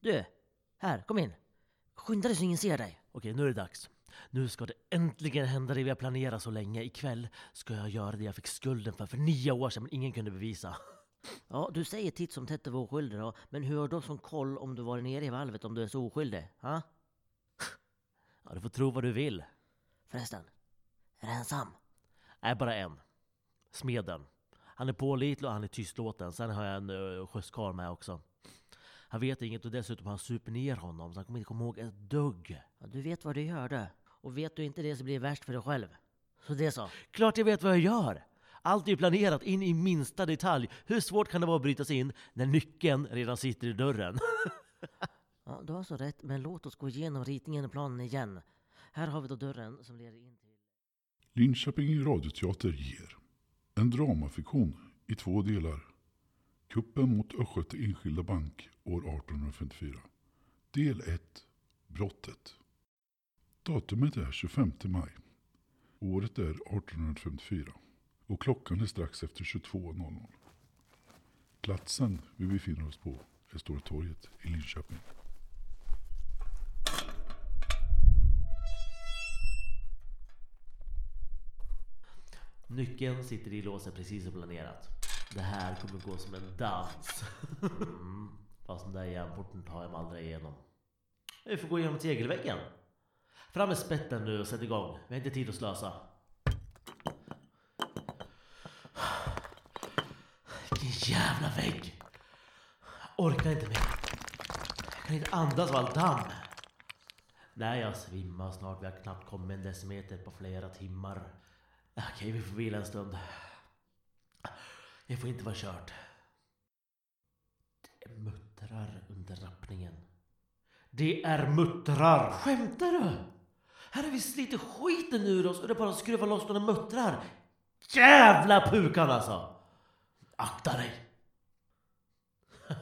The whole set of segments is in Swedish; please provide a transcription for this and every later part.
Du, här, kom in. Skynda dig så ingen ser dig. Okej, nu är det dags. Nu ska det äntligen hända det vi har planerat så länge. Ikväll ska jag göra det jag fick skulden för för nio år sedan men ingen kunde bevisa. Ja, du säger titt som tätt att du var oskyldig då, men hur har de som koll om du varit nere i valvet om du är så oskyldig? Ha? Ja, du får tro vad du vill. Förresten, är du ensam? Nej, bara en. Smeden. Han är pålitlig och han är tystlåten. Sen har jag en uh, skjutskarl med också. Han vet inget och dessutom har han super ner honom så han kommer inte komma ihåg ett dugg. Ja, du vet vad du gör du. Och vet du inte det så blir det värst för dig själv. Så det så. Klart jag vet vad jag gör! Allt är planerat in i minsta detalj. Hur svårt kan det vara att bryta sig in när nyckeln redan sitter i dörren? Ja, du har så rätt, men låt oss gå igenom ritningen och planen igen. Här har vi då dörren som leder in till... Linköping radioteater ger en dramafiktion i två delar. Kuppen mot Östgöta Enskilda Bank år 1854. Del 1. Brottet. Datumet är 25 maj. Året är 1854 och klockan är strax efter 22.00. Platsen vi befinner oss på är Stora torget i Linköping. Nyckeln sitter i låset precis som planerat. Det här kommer gå som en dans. Mm. Fast den där järnporten tar jag mig aldrig igenom. Vi får gå igenom tegelväggen. Fram med spetten nu och sätt igång. Vi har inte tid att slösa. Vilken jävla vägg! Jag orkar inte mer. Jag kan inte andas av all damm. Nej, jag svimmar snart. Vi har knappt kommit en decimeter på flera timmar. Okej, vi får vila en stund. Det får inte vara kört. Det muttrar under rappningen. Det är muttrar! Skämtar du? Här har vi slitit skiten ur oss och det bara skruvar loss några muttrar. Jävla pukan alltså! Akta dig!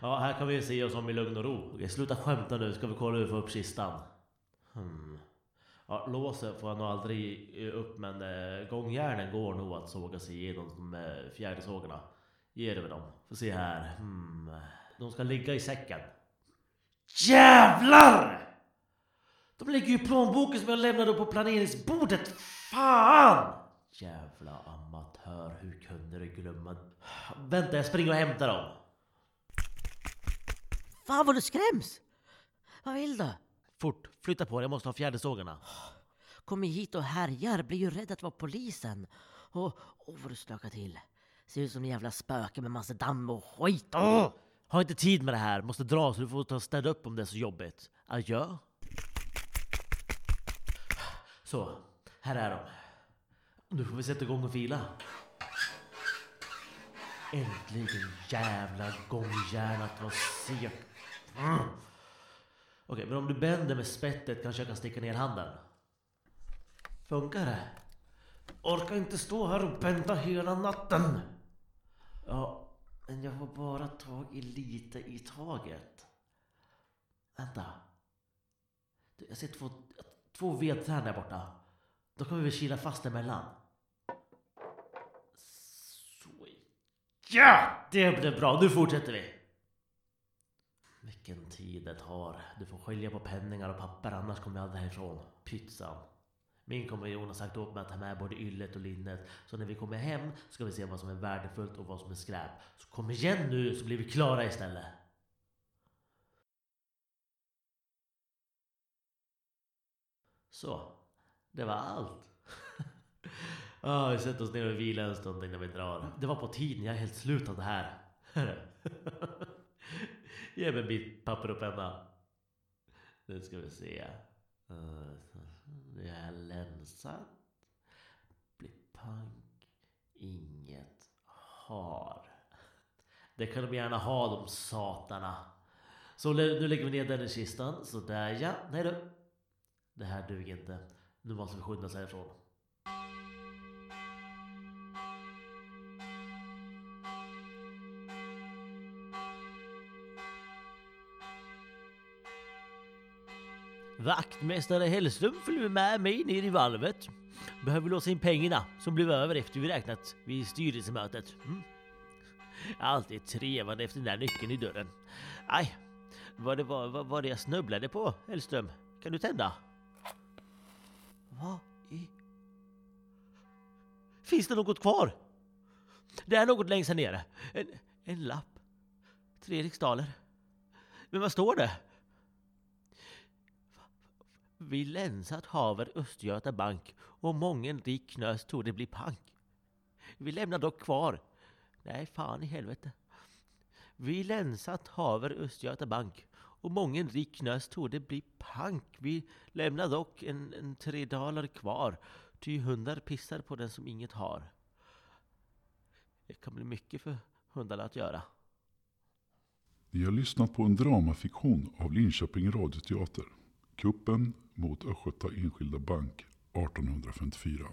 ja, här kan vi se oss om i lugn och ro. Okej, sluta skämta nu, ska vi kolla hur vi får upp kistan. Hmm. Ja, låset får jag nog aldrig eh, upp men eh, gångjärnen går nog att såga sig igenom de eh, fjärde sågarna. Ge det med dem. Får se här. Hmm. De ska ligga i säcken. Jävlar! De ligger ju i plånboken som jag lämnade på planeringsbordet. Fan! Jävla amatör, hur kunde du glömma? Vänta, jag springer och hämtar dem. Fan vad du skräms! Vad vill du? Fort, flytta på dig, jag måste ha fjädersågarna. Kommer hit och härjar, blir ju rädd att vara polisen. Och, och vad du stökar till. Ser ut som en jävla spöke med massa damm och skit. Åh! Har inte tid med det här, måste dra så du får ta och städa upp om det är så jobbigt. Adjö. Så, här är de. Nu får vi sätta igång och fila. Äntligen jävla gångjärnat vad segt. Mm. Okej, men om du bänder med spettet kanske jag kan sticka ner handen. Funkar det? Orkar inte stå här och bända hela natten. Ja, men jag får bara tag i lite i taget. Vänta. Jag ser två, två vedträn där borta. Då kommer vi kila fast emellan. Så. Ja! Det blev bra. Nu fortsätter vi. Vilken tid det tar. Du får skilja på penningar och papper annars kommer jag aldrig härifrån. Pytsan. Min kompanjon har sagt åt mig att ta med både yllet och linnet. Så när vi kommer hem ska vi se vad som är värdefullt och vad som är skräp. Så kom igen nu så blir vi klara istället. Så, det var allt. Ah, vi sätter oss ner och vilar en stund innan vi drar. Det var på tiden, jag är helt slut av det här. Ge mig mitt papper och penna. Nu ska vi se. Eh, Det är länsat. Blir pank. Inget har. Det kan de gärna ha de satarna. Så nu lägger vi ner den i kistan. Sådär ja. Nej du. Det här duger inte. Nu måste vi skynda oss härifrån. Vaktmästare Hellström följer med mig ner i valvet. Behöver låsa in pengarna som blev över efter vi räknat vid styrelsemötet. Mm. Alltid trevande efter den där nyckeln i dörren. Aj, vad det var, vad var det jag snubblade på, Hellström? Kan du tända? Vad i... Finns det något kvar? Det är något längst här nere. En, en lapp. Tre riksdaler. Men vad står det? Vi länsat haver Östgöta bank och mången rik knös tog det bli pank. Vi lämnar dock kvar. Nej, fan i helvete. Vi länsat haver Östgöta bank och mången rik knös tog det bli pank. Vi lämnar dock en, en tre daler kvar. Ty hundar pissar på den som inget har. Det kan bli mycket för hundarna att göra. Ni har lyssnat på en dramafiktion av Linköping radioteater. Kuppen mot Östgöta Enskilda Bank 1854.